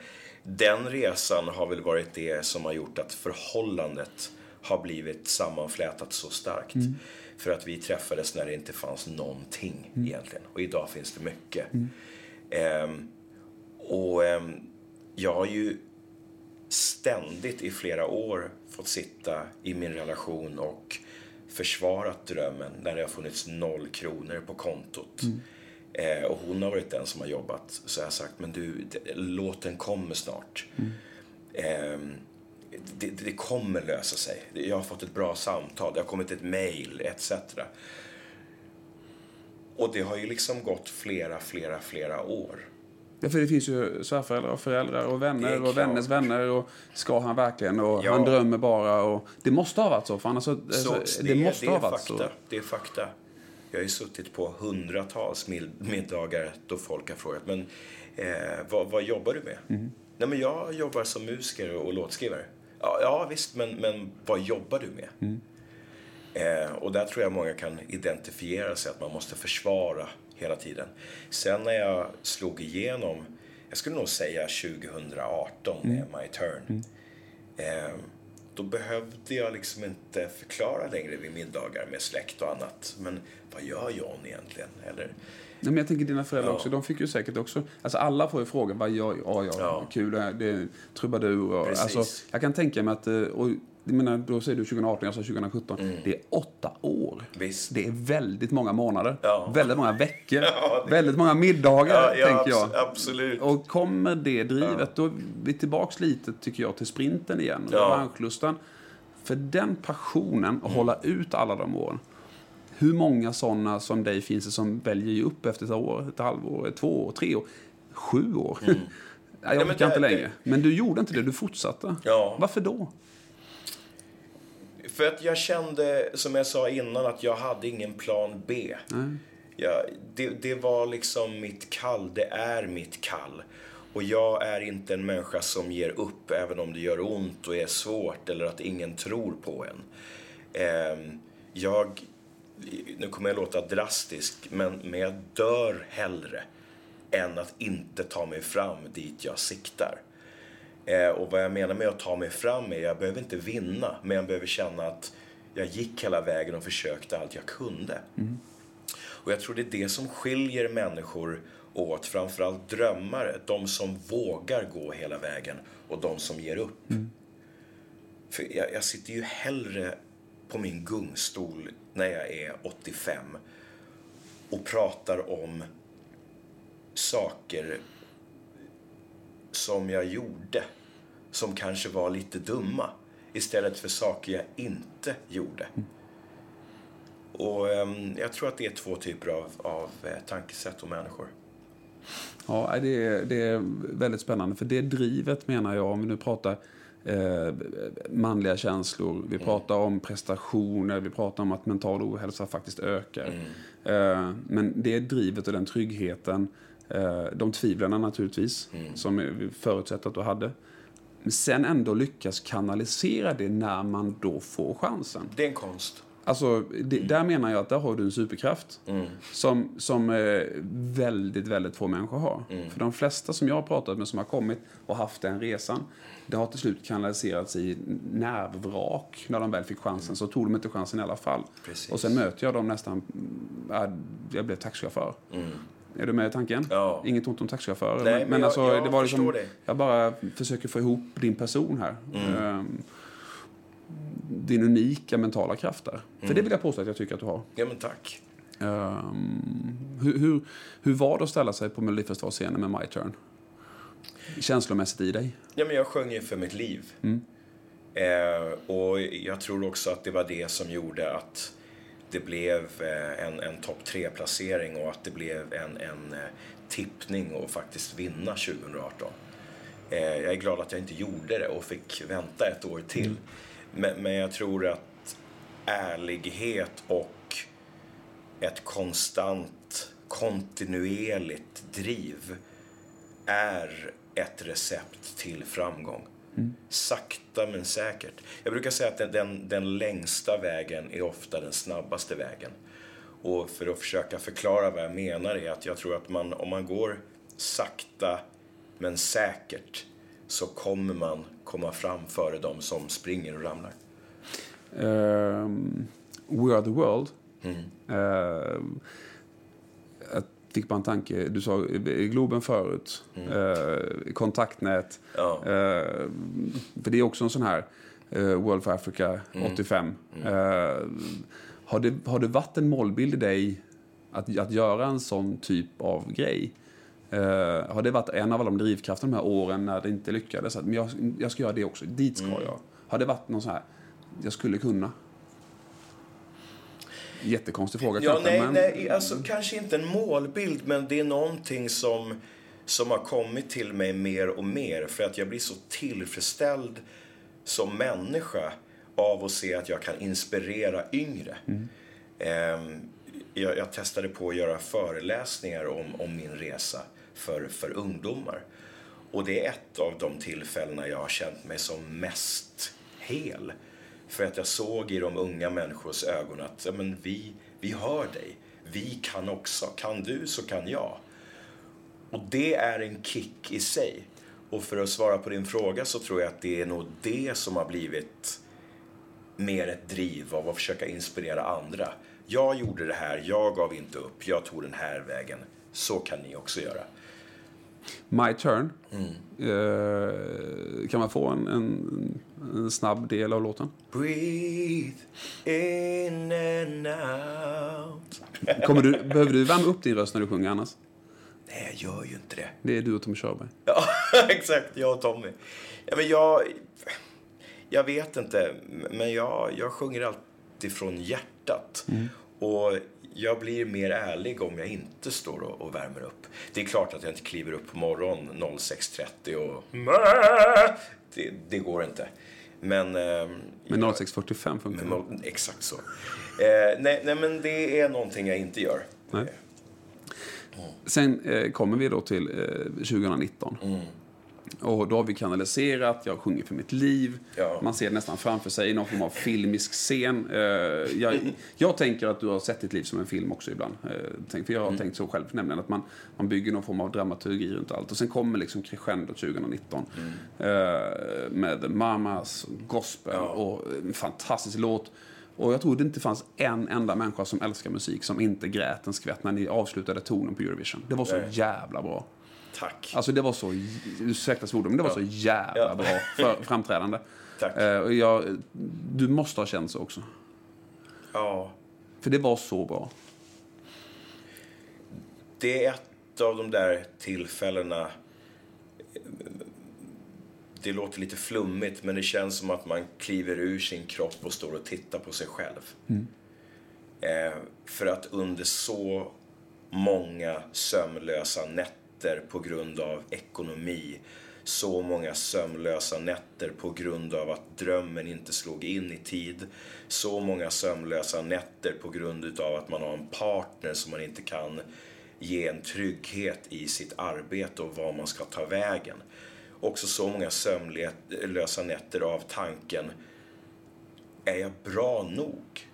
Den resan har väl varit det som har gjort att förhållandet har blivit sammanflätat så starkt. För att vi träffades när det inte fanns någonting egentligen. Och idag finns det mycket. Ehm, och ehm, jag har ju ständigt i flera år fått sitta i min relation och försvarat drömmen när det har funnits noll kronor på kontot. Eh, och hon har varit den som har jobbat. Så jag har sagt, men du, låten kommer snart. Ehm, det, det kommer lösa sig. Jag har fått ett bra samtal, det har kommit ett mail, etc. Och det har ju liksom gått flera, flera, flera år. Ja, för det finns ju svärföräldrar och föräldrar och vänner och vänners vänner. Och ska han verkligen? Och Ja. han drömmer bara. Och det måste ha varit så. För annars, så, Så alltså, det, det, måste det ha varit fakta. så. Det är fakta. Jag har ju suttit på hundratals middagar då folk har frågat men eh, vad, vad jobbar du med? Mm. Nej men jag jobbar som musiker och låtskrivare. Ja, ja visst, men, men vad jobbar du med? Mm. Eh, och där tror jag många kan identifiera sig att man måste försvara hela tiden. Sen när jag slog igenom, jag skulle nog säga 2018 med My Turn. Eh, då behövde jag liksom inte förklara längre vid middagar med släkt och annat. Men vad gör John egentligen? Eller, Nej, men jag tänker dina föräldrar Ja. också. De fick ju säkert också... Alltså alla får ju frågan vad gör jag? Ja, Ja. kul. Det är- det är trubadur. Och, Precis. alltså, jag kan tänka mig att... eh, Och, jag menar, då säger du 2018, jag sa 2017. Det är åtta år. Mm. Visst. Det är väldigt många månader. Ja. Väldigt många veckor. Ja, det- Väldigt många middagar, Ja, tänker jag. abs- absolut. Och kommer det drivet, då är vi tillbaks lite, tycker jag, till sprinten igen. Och Ja. För den passionen, att hålla ut alla de åren. Hur många sådana som dig finns det som väljer ju upp efter ett år, ett halvår, ett två år, tre år, sju år? Nej, jag Mm. men orkar inte det- längre. Men du gjorde inte det, du fortsatte. Ja. Varför då? För att jag kände, som jag sa innan, att jag hade ingen plan B. Jag, det, det var liksom mitt kall, det är mitt kall. Och jag är inte en människa som ger upp även om det gör ont och är svårt eller att ingen tror på en. Ehm, jag, nu kommer jag låta drastisk, men, men jag dör hellre än att inte ta mig fram dit jag siktar. Eh, och vad jag menar med att ta mig fram är, jag behöver inte vinna, men jag behöver känna att jag gick hela vägen och försökte allt jag kunde. Och jag tror det är det som skiljer människor åt, framförallt drömmare, de som vågar gå hela vägen och de som ger upp. För jag, jag sitter ju hellre på min gungstol när jag är 85 och pratar om saker som jag gjorde som kanske var lite dumma istället för saker jag inte gjorde. Och ehm, jag tror att det är två typer av, av eh, tankesätt och människor. Ja, det är, det är väldigt spännande. För det drivet menar jag, om vi nu pratar eh, manliga känslor, vi pratar om prestationer, vi pratar om att mental ohälsa faktiskt ökar. Eh, men det drivet och den tryggheten, eh, de tvivlarna naturligtvis, som vi förutsätter att du hade. Men sen ändå lyckas kanalisera det när man då får chansen. Det är en konst. Alltså, det, där menar jag att där har du en superkraft. Som, som eh, väldigt, väldigt få människor har. För de flesta som jag har pratat med som har kommit och haft den resan, det har till slut kanaliserats i nervvrak. När de väl fick chansen så tog de inte chansen i alla fall. Precis. Och sen möter jag dem nästan, ja, jag blev taxichaufför. Är du med i tanken? Ja. Inget ont om taxichaufförer. Nej, men jag- jag det var liksom, det. Jag bara försöker få ihop din person här. Ehm, din unika mentala kraft där. För det vill jag påstå att jag tycker att du har. Ja, men tack. Ehm, hur, hur, hur var det att ställa sig på Melodifestivalscenen med My Turn? Känslomässigt i dig? Ja, men jag sjöng ju för mitt liv. Eh, och jag tror också att det var det som gjorde att det blev eh, en, en topp tre-placering och att det blev en, en eh, tippning och faktiskt vinna 2018. Eh, jag är glad att jag inte gjorde det och fick vänta ett år till. Men, men jag tror att ärlighet och ett konstant, kontinuerligt driv är ett recept till framgång. Sakta men säkert. Jag brukar säga att den, den, den längsta vägen är ofta den snabbaste vägen. Och för att försöka förklara vad jag menar är att jag tror att man, om man går sakta men säkert så kommer man komma fram före de som springer och ramlar. Ehm, We Are The World. Ehm, jag fick en tanke. Du sa Globen förut. Eh, kontaktnät. Ja. Ehm, för det är också en sån här eh, World for Africa 85. Ehm, har, det, har det varit en målbild i dig att, att göra en sån typ av grej? Eh, har det varit en av alla de drivkrafterna de här åren när det inte lyckades? Att, men jag, jag ska göra det också, dit ska jag. Har det varit någon sån här, jag skulle kunna? Jättekonstig fråga Ja, kanske, nej, men... nej, alltså kanske inte en målbild, men det är någonting som, som har kommit till mig mer och mer. För att jag blir så tillfredsställd som människa av att se att jag kan inspirera yngre. Ehm, jag, jag testade på att göra föreläsningar om, om min resa för, för ungdomar. Och det är ett av de tillfällena jag har känt mig som mest hel. För att jag såg i de unga människors ögon att ja, men vi, vi hör dig. Vi kan också. Kan du så kan jag. Och det är en kick i sig. Och för att svara på din fråga så tror jag att det är nog det som har blivit mer ett driv av att försöka inspirera andra. Jag gjorde det här, jag gav inte upp, jag tog den här vägen. Så kan ni också göra. My Turn. Eh, kan man få en, en, en snabb del av låten? Breathe in and out. Kommer du, behöver du värma upp din röst när du sjunger annars? Nej, jag gör ju inte det. Det är du och Tommy Körberg. Ja, exakt. Jag och Tommy. Ja, men jag, jag vet inte, men jag, jag sjunger alltid från hjärtat. Och jag blir mer ärlig om jag inte står och, och värmer upp. Det är klart att jag inte kliver upp på morgonen 06.30 och... Det, det går inte. Men... ehm, Men jag- 0645 funkar men exakt så. Eh, nej, nej, men det är någonting jag inte gör. Nej. Sen eh, kommer vi då till eh, 2019. Och då har vi kanaliserat, jag sjunger för mitt liv. Ja. Man ser det nästan framför sig i någon form av filmisk scen. Eh, jag, jag tänker att du har sett ditt liv som en film också ibland. Eh, För jag har tänkt så själv, nämligen att man, man bygger någon form av dramaturgi runt allt. Och sen kommer liksom crescendo 2019. Eh, med Mamas, gospel och en fantastisk låt. Och jag tror det inte fanns en enda människa som älskar musik som inte grät en skvätt när ni avslutade tonen på Eurovision. Det var så Nej. jävla bra. Tack. Alltså det var så, ursäkta svordomen, men det var så jävla Ja. bra för, framträdande. Tack. Eh, och jag, du måste ha känt så också. Ja. För det var så bra. Det är ett av de där tillfällena. Det låter lite flummigt, men det känns som att man kliver ur sin kropp och står och tittar på sig själv. Eh, för att under så många sömnlösa nätter på grund av ekonomi, så många sömnlösa nätter på grund av att drömmen inte slog in i tid, så många sömnlösa nätter på grund av att man har en partner som man inte kan ge en trygghet i sitt arbete och var man ska ta vägen. Också så många sömnlösa nätter av tanken, är jag bra nog?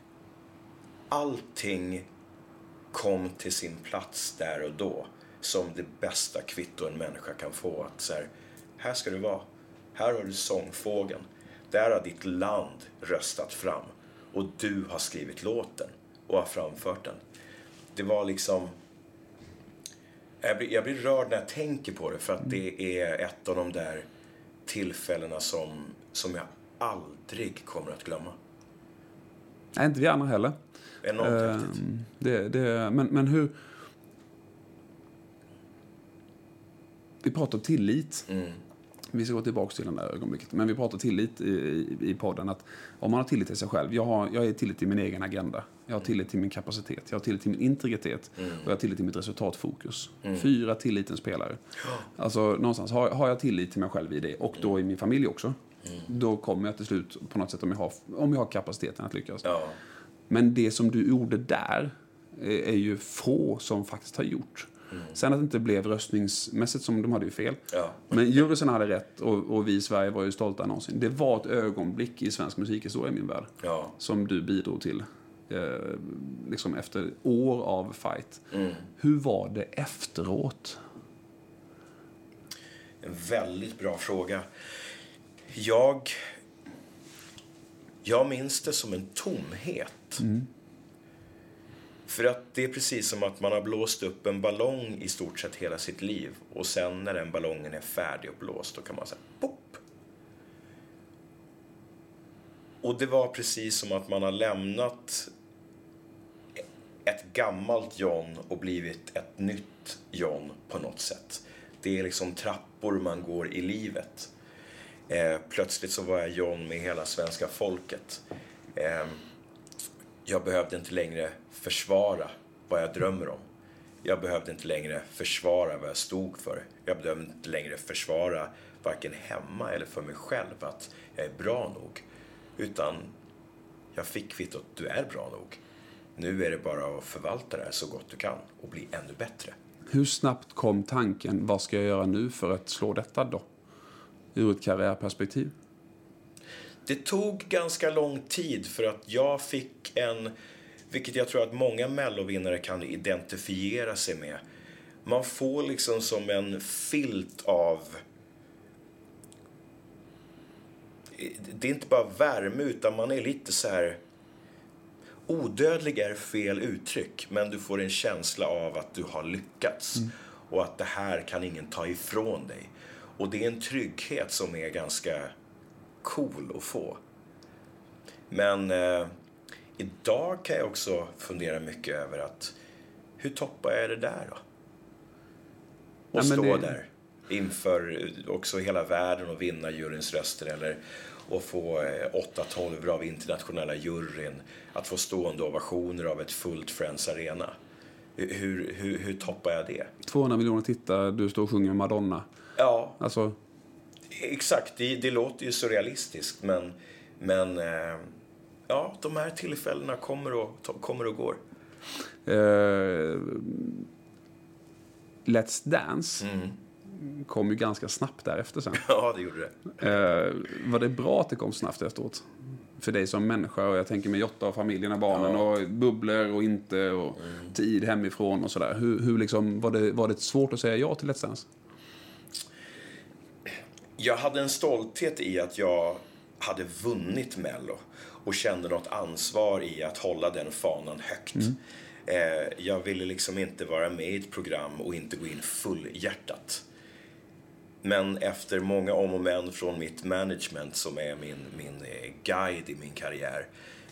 Allting kom till sin plats där och då som det bästa kvitto en människa kan få. Att så här, här ska du vara. Här har du sångfågeln. Där har ditt land röstat fram. Och du har skrivit låten och har framfört den. Det var liksom... Jag blir, jag blir rörd när jag tänker på det för att det är ett av de där tillfällena som, som jag aldrig kommer att glömma. Nej, inte vi andra heller. Enormt Eh, häftigt. det, det, men, men hur... Vi pratar tillit. Mm. Vi ska gå tillbaka till det där ögonblicket. Men vi pratar tillit i, i, i podden. Att om man har tillit till sig själv. Jag har, jag har tillit till min egen agenda. Jag har tillit till min kapacitet. Jag har tillit till min integritet. Och jag har tillit till mitt resultatfokus. Fyra tillitens pelare. Alltså någonstans har, har jag tillit till mig själv i det. Och då i min familj också. Då kommer jag till slut på något sätt om jag har, om jag har kapaciteten att lyckas. Ja. Men det som du gjorde där eh, är ju få som faktiskt har gjort. Sen att det inte blev röstningsmässigt som de hade ju fel. Ja. Men juryn hade rätt och, och vi i Sverige var ju stolta någonsin. Det var ett ögonblick i svensk musikhistoria i min värld. Ja. Som du bidrog till. Eh, liksom efter år av fight. Hur var det efteråt? En väldigt bra fråga. Jag, jag minns det som en tomhet. För att det är precis som att man har blåst upp en ballong i stort sett hela sitt liv. Och sen när den ballongen är färdig och blåst, då kan man säga pop. Och det var precis som att man har lämnat ett gammalt John och blivit ett nytt John på något sätt. Det är liksom trappor man går i livet. Eh, plötsligt så var jag John med hela svenska folket. Eh, jag behövde inte längre försvara vad jag drömmer om. Jag behövde inte längre försvara vad jag stod för. Jag behövde inte längre försvara varken hemma eller för mig själv att jag är bra nog. Utan jag fick kvittot, du är bra nog. Nu är det bara att förvalta det här så gott du kan och bli ännu bättre. Hur snabbt kom tanken, vad ska jag göra nu för att slå detta då? Ur ett karriärperspektiv. Det tog ganska lång tid för att jag fick en, vilket jag tror att många mellovinnare kan identifiera sig med. Man får liksom som en filt av det är inte bara värme utan man är lite så här odödlig är fel uttryck men du får en känsla av att du har lyckats och att det här kan ingen ta ifrån dig. Och det är en trygghet som är ganska cool att få. Men eh, idag kan jag också fundera mycket över att hur toppar jag det där då? Och Ja, stå det- där inför också hela världen och vinna juryns röster eller och få eh, 8-12 av internationella juryn. Att få stående ovationer av ett fullt Friends Arena. Hur, hur, hur, toppar jag det? 200 miljoner tittare, du står och sjunger Madonna. Ja, Alltså, Exakt, det, det låter ju surrealistiskt men, men eh, ja, de här tillfällena kommer och, kommer och går. eh, Let's Dance. kom ju ganska snabbt därefter sen. Ja, det gjorde det. Eh, var det bra att det kom snabbt efteråt? För dig som människa och jag tänker med Jotta och familjen och barnen och bubblor och inte och tid hemifrån och sådär. Hur, hur liksom, var, det, var det svårt att säga ja till Let's Dance? Jag hade en stolthet i att jag hade vunnit Mello och kände något ansvar i att hålla den fanan högt. Eh, jag ville liksom inte vara med i ett program och inte gå in fullhjärtat. Men efter många om och men från mitt management som är min, min eh, guide i min karriär.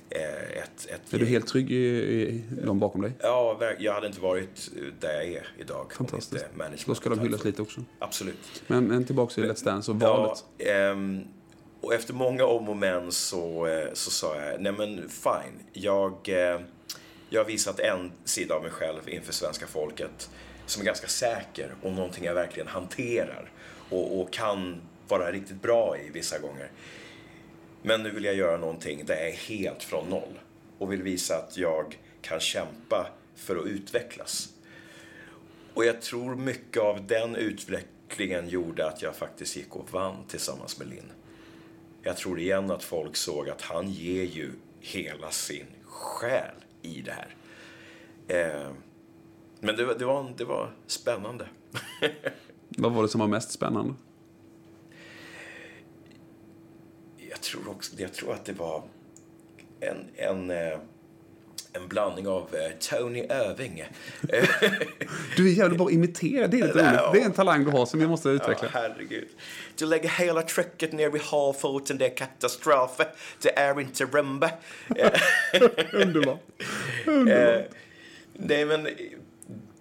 Eh, ett, ett Är du helt trygg i, i de bakom dig? Ja, jag hade inte varit eh, där jag är idag Fantastiskt. Då ska de hyllas lite också. Absolut. Men, men tillbaka till Let's Dance och valet. Ja, ehm, och efter många om och men så, eh, så sa jag, nej men fine. Jag, eh, jag har visat en sida av mig själv inför svenska folket som är ganska säker och någonting jag verkligen hanterar och, och kan vara riktigt bra i vissa gånger. Men nu vill jag göra någonting där jag är helt från noll och vill visa att jag kan kämpa för att utvecklas. Och jag tror mycket av den utvecklingen gjorde att jag faktiskt gick och vann tillsammans med Linn. Jag tror igen att folk såg att han ger ju hela sin själ i det här. Eh, men det, var- det, var, det var spännande. Vad var det som var mest spännande? Jag tror, också, jag tror att det var en, en, eh, en blandning av eh, Tony Irving. Du är jävligt bra att imitera, det är lite Ja. roligt. Det är en talang du har som vi måste Ja, utveckla. herregud. Du lägger hela trycket ner vid havfoten, det är katastrof. Det är inte rumba. Underbart. Eh, nej, men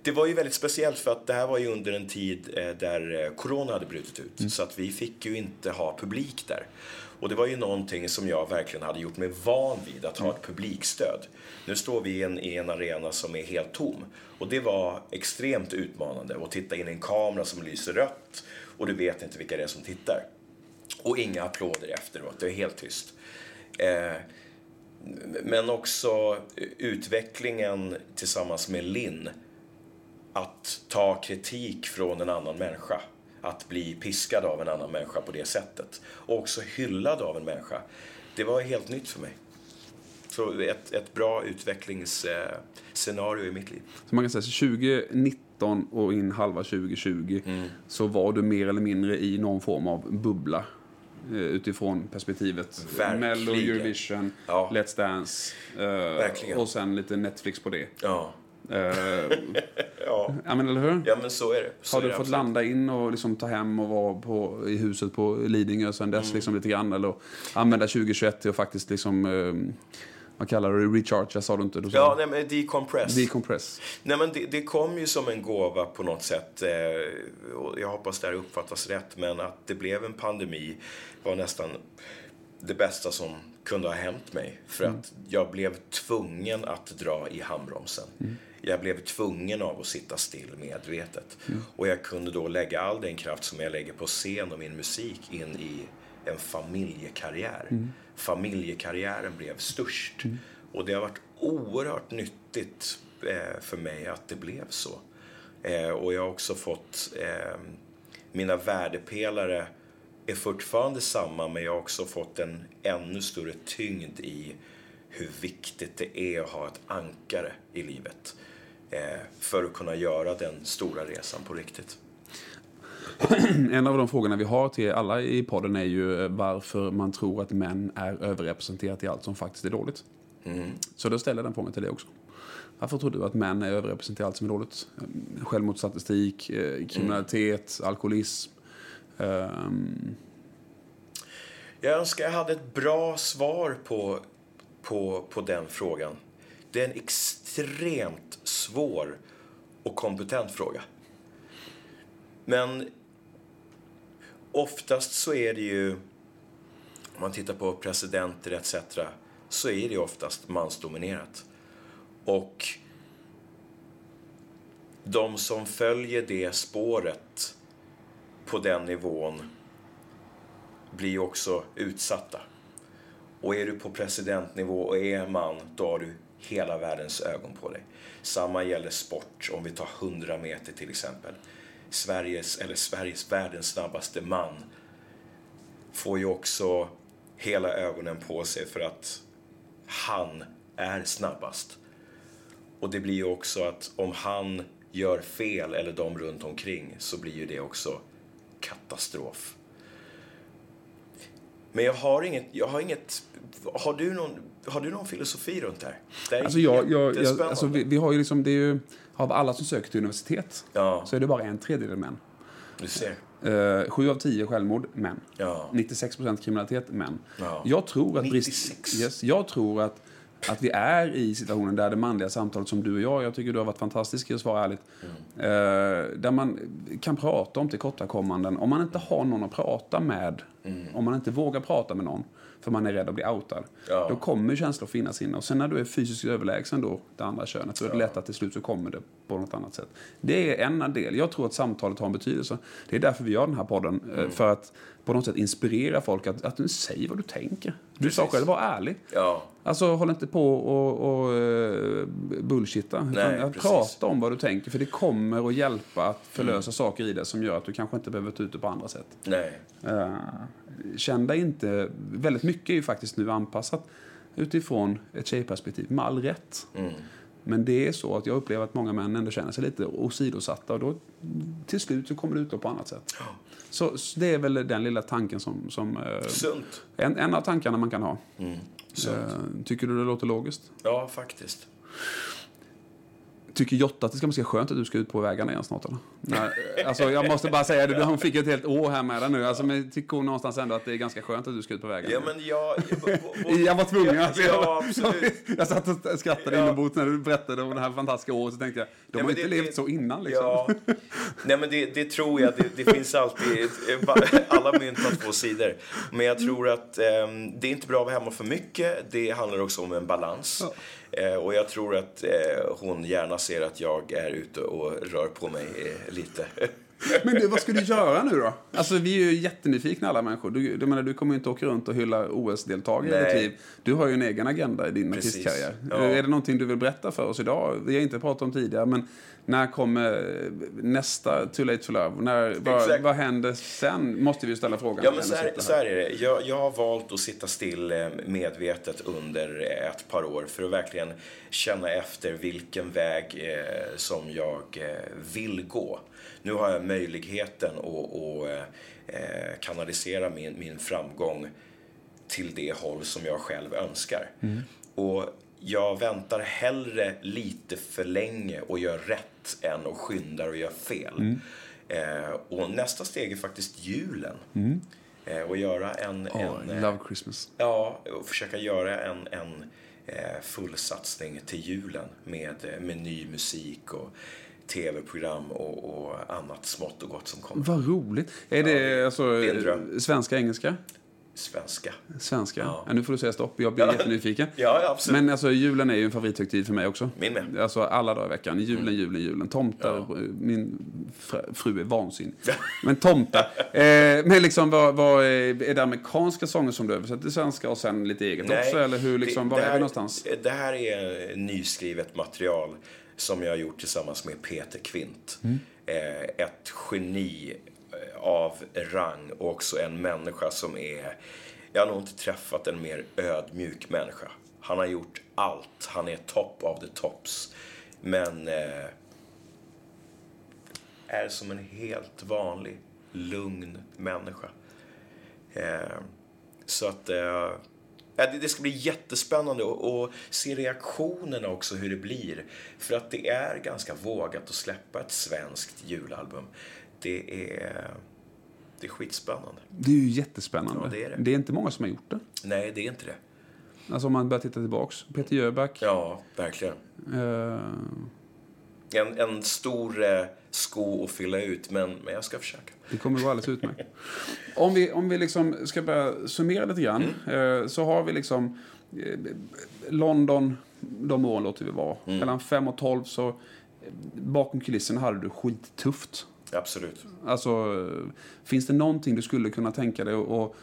det var ju väldigt speciellt för att det här var ju under en tid eh, där corona hade brutit ut. Så att vi fick ju inte ha publik där. Och det var ju någonting som jag verkligen hade gjort mig van vid, att ha ett publikstöd. Nu står vi i en, i en arena som är helt tom. Och det var extremt utmanande att titta in i en kamera som lyser rött och du vet inte vilka det är som tittar. Och inga applåder efteråt, det är helt tyst. Eh, men också utvecklingen tillsammans med Linn. Att ta kritik från en annan människa. Att bli piskad av en annan människa på det sättet. Och också hyllad av en människa. Det var helt nytt för mig. Så ett, ett bra utvecklingsscenario i mitt liv. Så man kan säga så 2019 och in halva 2020 så var du mer eller mindre i någon form av bubbla. eh, Utifrån perspektivet Verkligen. Mello, Eurovision, Ja. Let's Dance eh, och sen lite Netflix på det. Ja, ja. ja men eller hur? ja men så är det. Så Har du det fått absolut. landa in och liksom ta hem och vara på, i huset på Lidingö sen dess Mm. liksom lite grann? Eller använda 2021 till att faktiskt liksom, eh, vad kallar det, recharge? sa du inte? Du sa Ja, nej, men decompress. Decompress. Nej, men det, det kom ju som en gåva på något sätt. Eh, och jag hoppas det här uppfattas rätt, men att det blev en pandemi var nästan det bästa som kunde ha hänt mig. För att jag blev tvungen att dra i handbromsen. Jag blev tvungen av att sitta still medvetet. Och jag kunde då lägga all den kraft som jag lägger på scen och min musik in i en familjekarriär. Familjekarriären blev störst. Och det har varit oerhört nyttigt eh, för mig att det blev så. Eh, och jag har också fått eh, mina värdepelare är fortfarande samma men jag har också fått en ännu större tyngd i hur viktigt det är att ha ett ankare i livet eh, för att kunna göra den stora resan på riktigt. En av de frågorna vi har till alla i podden är ju eh, varför man tror att män är överrepresenterade i allt som faktiskt är dåligt. Så då ställer jag den frågan till dig också. Varför tror du att män är överrepresenterade i allt som är dåligt? Självmordsstatistik, eh, kriminalitet, alkoholism. Um... Jag önskar jag hade ett bra svar på, på, på den frågan. Det är en extremt svår och kompetent fråga. Men oftast så är det ju, om man tittar på presidenter etc. så är det oftast mansdominerat. Och de som följer det spåret på den nivån blir ju också utsatta. Och är du på presidentnivå och är man, då har du hela världens ögon på dig. Samma gäller sport, om vi tar 100 meter till exempel. Sveriges, eller Sveriges, världens snabbaste man får ju också hela ögonen på sig för att han är snabbast. Och det blir ju också att om han gör fel, eller de runt omkring, så blir ju det också katastrof. Men jag har inget, jag har inget, har du någon, har du någon filosofi runt det här? Det är Alltså jag, jag, jag, alltså vi, vi har ju liksom, det är ju, av alla som söker till universitet Ja. så är det bara en tredjedel män. Du ser. Eh, sju av tio självmord, män. Ja. 96 procent kriminalitet, män. Ja. Jag tror att 96. yes, jag tror att, att vi är i situationen där det manliga samtalet som du och jag, jag tycker du har varit fantastisk i att svara ärligt, Mm. eh, där man kan prata om tillkortakommanden. Om man inte har någon att prata med, Mm. om man inte vågar prata med någon, för man är rädd att bli outad, Ja. då kommer känslor finnas inne. Och sen när du är fysiskt överlägsen då, det andra könet, så är det lätt att till slut så kommer det på något annat sätt. Det är en del. Jag tror att samtalet har en betydelse. Det är därför vi gör den här podden. eh, Mm. För att på något sätt inspirera folk att, att du säger vad du tänker. Du sa Precis. själv, var ärlig. Ja, Alltså håll inte på och, och uh, bullshitta. Nej, prata om vad du tänker. För det kommer att hjälpa att förlösa saker i det som gör att du kanske inte behöver ta ut det på andra sätt. nej. Uh, känn dig inte... Väldigt mycket är ju faktiskt nu anpassat utifrån ett tjejperspektiv, med all rätt. Mm. Men det är så att jag upplever att många män ändå känner sig lite åsidosatta och då till slut så kommer det ut på annat sätt. Så, så det är väl den lilla tanken som... som eh, Sunt. en, en av tankarna man kan ha. Mm. Sunt. Eh, tycker du det låter logiskt? Ja, faktiskt. Tycker Jotta att det ska vara ganska skönt att du ska ut på vägarna igen snart eller? Nej, alltså jag måste bara säga det, hon fick ett helt år här med dig nu. Alltså, men tycker hon någonstans ändå att det är ganska skönt att du ska ut på vägarna? Ja, men jag... jag, Jag var tvungen. Alltså, Ja, absolut. Jag satt och skrattade Ja. inombords när du berättade om det här fantastiska året. Så tänkte jag, de Ja, har men inte det- levt det- så innan liksom. Ja, nej men det, det tror jag. Det, det finns alltid, alla mynt har två sidor. Men jag tror att ehm, det är inte bra att vara hemma för mycket. Det handlar också om en balans. Eh, Eh, och jag tror att eh, hon gärna ser att jag är ute och rör på mig eh, lite. Men du, vad ska du göra nu då? Alltså vi är ju jättenyfikna alla människor. Du, du menar, du kommer ju inte åka runt och hylla OS-deltagare i ditt liv. Du har ju en egen agenda i din artistkarriär. Ja. Är det någonting du vill berätta för oss idag? Vi har inte pratat om tidigare, men när kommer nästa Too Late for Love? När, vad, vad händer sen? Måste vi ju ställa frågan. Ja, men så här, så här är det. Jag, jag har valt att sitta still eh, medvetet under ett par år för att verkligen känna efter vilken väg eh, som jag eh, vill gå. Nu har jag möjligheten att, att eh, kanalisera min, min framgång till det håll som jag själv önskar. Och jag väntar hellre lite för länge och gör rätt än och skyndar och gör fel. Eh, och nästa steg är faktiskt julen. Eh, och göra en... Åh, en eh, Love Christmas. Ja, och försöka göra en, en eh, fullsatsning till julen med, eh, med ny musik och tv-program och, och annat smått och gott som kommer. Vad roligt. Är det alltså det är svenska, engelska? Svenska. Svenska? Ja. Ja. nu får du säga stopp. Jag blir Ja. jättenyfiken. Ja, ja, absolut. Men alltså julen är ju en favorithögtid för mig också. Min med. Mm. Alltså alla dagar i veckan. Julen, julen, julen. Tomtar. Min fr- fru är vansinnig. Men tomtar. Eh, men liksom vad, vad är, är det amerikanska sånger som du översätter till svenska och sen lite eget också? Eller hur liksom, var är här, vi någonstans? Det här är nyskrivet material som jag har gjort tillsammans med Peter Kvint. Mm. Eh, ett geni eh, av rang och också en människa som är... Jag har nog inte träffat en mer ödmjuk människa. Han har gjort allt. Han är top of the tops. Men eh, är som en helt vanlig, lugn människa. Eh, så att... Eh, det, ska bli jättespännande att se reaktionerna också, hur det blir. För att det är ganska vågat att släppa ett svenskt julalbum. Det är, det är skitspännande. Det är ju jättespännande. Ja, det är det. det är inte många som har gjort det. Nej, det är inte det. Alltså om man börjar titta tillbaks. Peter Jöback. Ja, verkligen. Eh, En, en stor eh, sko att fylla ut, men, men jag ska försöka. Det kommer gå alldeles utmärkt. Om vi, om vi liksom ska börja summera lite grann. Eh, så har vi liksom eh, London, de åren låter vi vara. Mellan 5 och 12 så bakom kulisserna hade du skittufft. Absolut. Alltså, finns det någonting du skulle kunna tänka dig att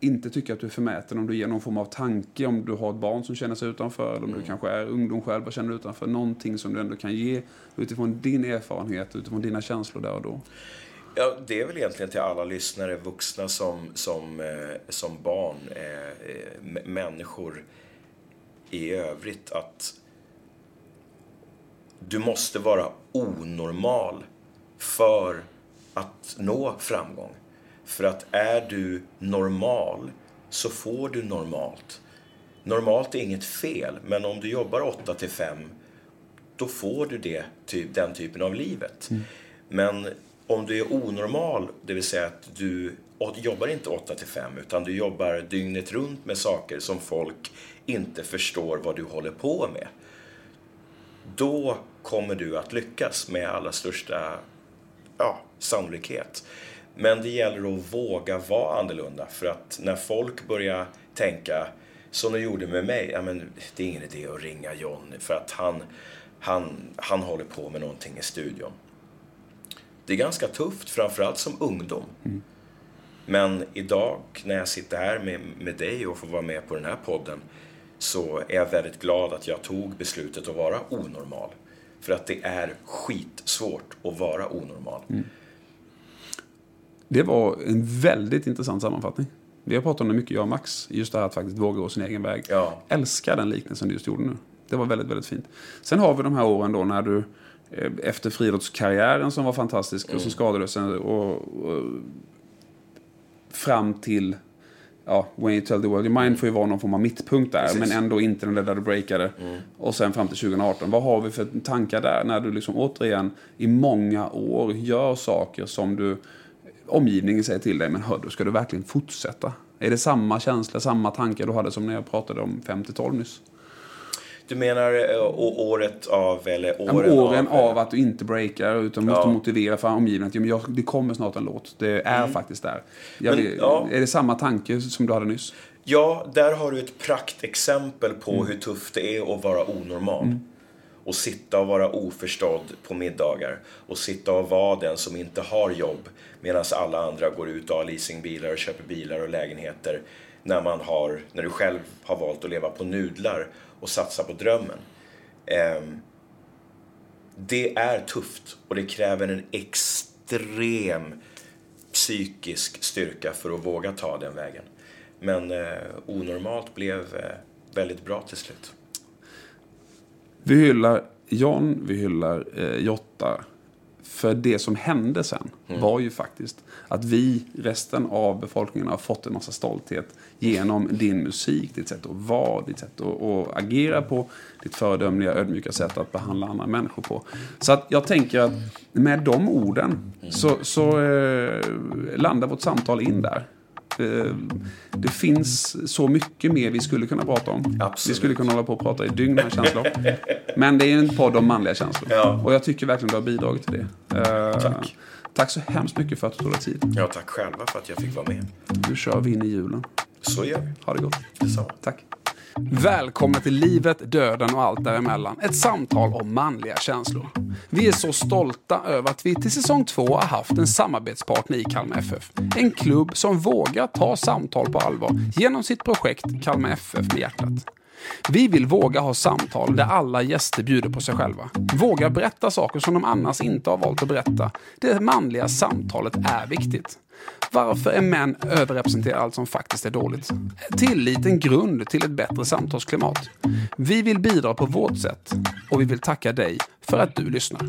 inte tycka att du är förmäten om du ger någon form av tanke, om du har ett barn som känner sig utanför, eller om du kanske är ungdom själv och känner dig utanför. Någonting som du ändå kan ge utifrån din erfarenhet, utifrån dina känslor där och då. Ja, det är väl egentligen till alla lyssnare, vuxna som, som, eh, som barn, eh, eh, människor i övrigt, att du måste vara onormal för att nå framgång. För att är du normal så får du normalt. Normalt är inget fel, men om du jobbar 8 till 5 då får du det, typ, den typen av livet. Mm. Men om du är onormal, det vill säga att du jobbar inte 8 till 5 utan du jobbar dygnet runt med saker som folk inte förstår vad du håller på med. Då kommer du att lyckas med allra största ja, sannolikhet. Men det gäller att våga vara annorlunda för att när folk börjar tänka som de gjorde med mig, ja men det är ingen idé att ringa John för att han, han, han håller på med någonting i studion. Det är ganska tufft, framförallt som ungdom. Mm. Men idag när jag sitter här med, med dig och får vara med på den här podden så är jag väldigt glad att jag tog beslutet att vara onormal. För att det är skitsvårt att vara onormal. Mm. Det var en väldigt intressant sammanfattning. Vi har pratat om det mycket, jag och Max. Just det här att faktiskt våga gå sin egen väg. Ja. Älskar den liknelsen du just gjorde nu. Det var väldigt, väldigt fint. Sen har vi de här åren då när du eh, efter friidrottskarriären som var fantastisk mm. och så skadade sig och, och, fram till ja, When you tell the world your mind får ju vara någon form av mittpunkt där, Precis. men ändå inte den där du breakade. Mm. Och sen fram till 2018. Vad har vi för tankar där när du liksom återigen i många år gör saker som du omgivningen säger till dig, men hör du, ska du verkligen fortsätta? Är det samma känsla, samma tankar du hade som när jag pratade om 5-12 nyss? Du menar eh, året av, eller åren, ja, åren av, av, att du inte breakar, utan måste motivera för omgivningen att det kommer snart en låt. Det är mm. faktiskt där. Jag, Men, ja. Är det samma tanke som du hade nyss? Ja, där har du ett praktexempel på mm. hur tufft det är att vara onormal. Mm. Och sitta och vara oförstådd på middagar. Och sitta och vara den som inte har jobb medan alla andra går ut och har leasingbilar och köper bilar och lägenheter. När, man har, när du själv har valt att leva på nudlar och satsa på drömmen. Ehm, det är tufft och det kräver en extrem psykisk styrka för att våga ta den vägen. Men eh, onormalt blev eh, väldigt bra till slut. Vi hyllar John, vi hyllar eh, Jotta. För det som hände sen mm. var ju faktiskt att vi, resten av befolkningen, har fått en massa stolthet genom din musik, ditt sätt att vara, ditt sätt att, att agera på, ditt föredömliga, ödmjuka sätt att behandla andra människor på. Så att jag tänker att med de orden så, så eh, landar vårt samtal in där. Eh, det finns så mycket mer vi skulle kunna prata om. Absolut. Vi skulle kunna hålla på och prata i dygn med känslor. Men det är en podd om manliga känslor. Ja. Och jag tycker verkligen du har bidragit till det. Eh, tack. Tack så hemskt mycket för att du tog dig tid. Ja, tack själva för att jag fick vara med. Nu kör vi in i julen. Så gör vi. Ha det gott. Detsamma. Tack. Välkommen till livet, döden och allt däremellan. Ett samtal om manliga känslor. Vi är så stolta över att vi till säsong två har haft en samarbetspartner i Kalmar FF. En klubb som vågar ta samtal på allvar genom sitt projekt Kalmar FF med hjärtat. Vi vill våga ha samtal där alla gäster bjuder på sig själva. Våga berätta saker som de annars inte har valt att berätta. Det manliga samtalet är viktigt. Varför är män överrepresenterade allt som faktiskt är dåligt? Tillit en grund till ett bättre samtalsklimat. Vi vill bidra på vårt sätt och vi vill tacka dig för att du lyssnar.